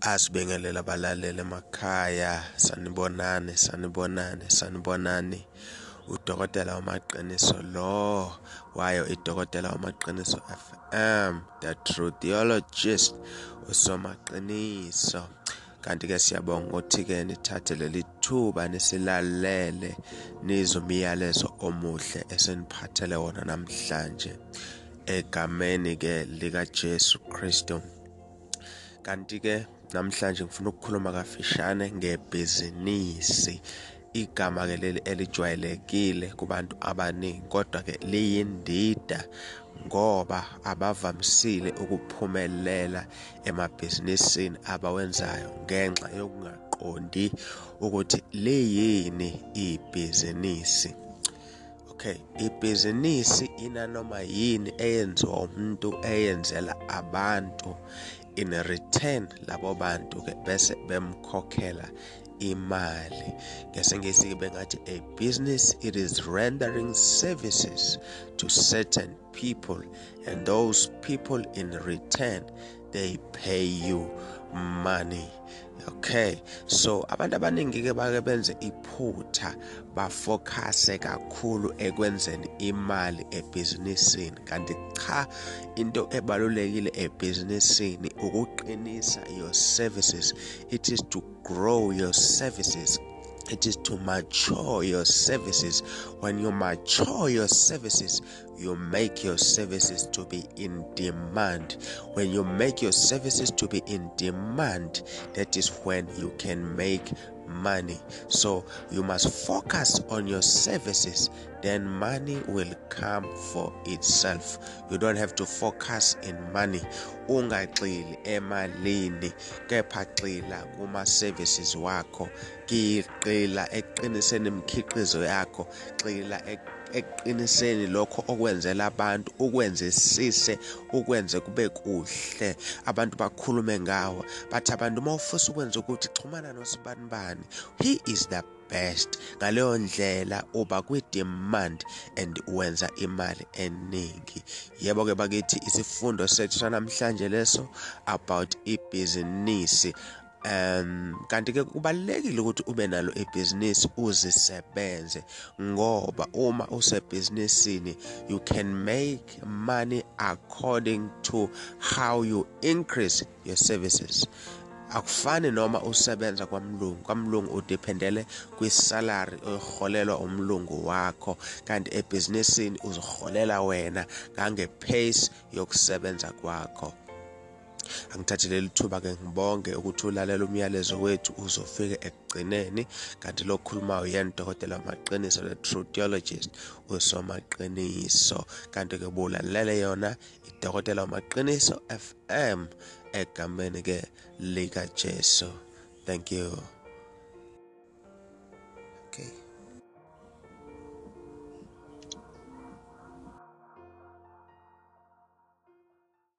asibingelela abalaleli emakhaya sanibonane sanibonane sanibonane. Udokotela wamaqiniso lo wayo idokotela wamaqiniso FM the true theologist usomaqiniso. Kanti ke siyabonga ukuthi ke nithathe leli thuba nisilalele nizomiyalezo omuhle eseniphathele wona namhlanje egameni ke lika Jesu Kristu. Kanti ke namhlanje ngifuna ukukhuluma kafishane ngebhizinisi. Igama ke leli elijwayelekile kubantu abaningi kodwa ke liyindida ngoba abavamisile ukuphumelela emabhizinisini abawenzayo ngenxa yokungaqondi ukuthi liyini ibhizinisi. Okay ibhizinisi inanoma yini eyenziwa umuntu eyenzela abantu in return labo bantu ke bese bemkhokhela imali. Ngesingisi bengathi a business it is rendering services to certain people and those people in return they pay you money. Okay? So abantu abaningi ke bake benze iphutha bafocuse kakhulu ekwenzeni imali ebhizinisini. Kanti cha into ebalulekile ebhizinisini ukuqinisa your services. It is to grow your services it is to mature your services. When you mature your services you make your services to be in demand. When you make your services to be in demand that is when you can make money. So you must focus on your services then money will come for itself. You don't have to focus in money. Ungagxili emalini kepha gxila kuma services wakho. Gxila eqiniseni imikhiqizo yakho gxila eqiniseni lokho okwenzela abantu ukwenzisise ukwenze kube kuhle. Abantu bakhulume ngawo bathi abantu uma ufisa ukwenza ukuthi xhumana nosibanibani he is the best. Ngaleyo ndlela uba kwi-demand and wenza imali eningi. Yebo ke bakithi isifundo sethu sanamhlanje leso about ibhizinisi. Um kanti ke kubalekile ukuthi ube nalo ibhizinisi uzisebenze ngoba uma usebhizinisini you can make money according to how you increase your services. Akufani noma usebenza kwamlungu kwamlungu udependele kwisalary oyiholelwa umlungu wakho kanti ebhizinisini uziholela wena ngangepace yokusebenza kwakho. Angithathe leli thuba ke ngibonge ukuthi ulalela umyalezo wethu uzofika ekugcineni. Kanti lo khulumayo yena udokotela wamaqiniso the true theologist usomaqiniso. Kanti ke bulalele yona idokotela wamaqiniso FM egameni ke lika Jesu thank you. Okay.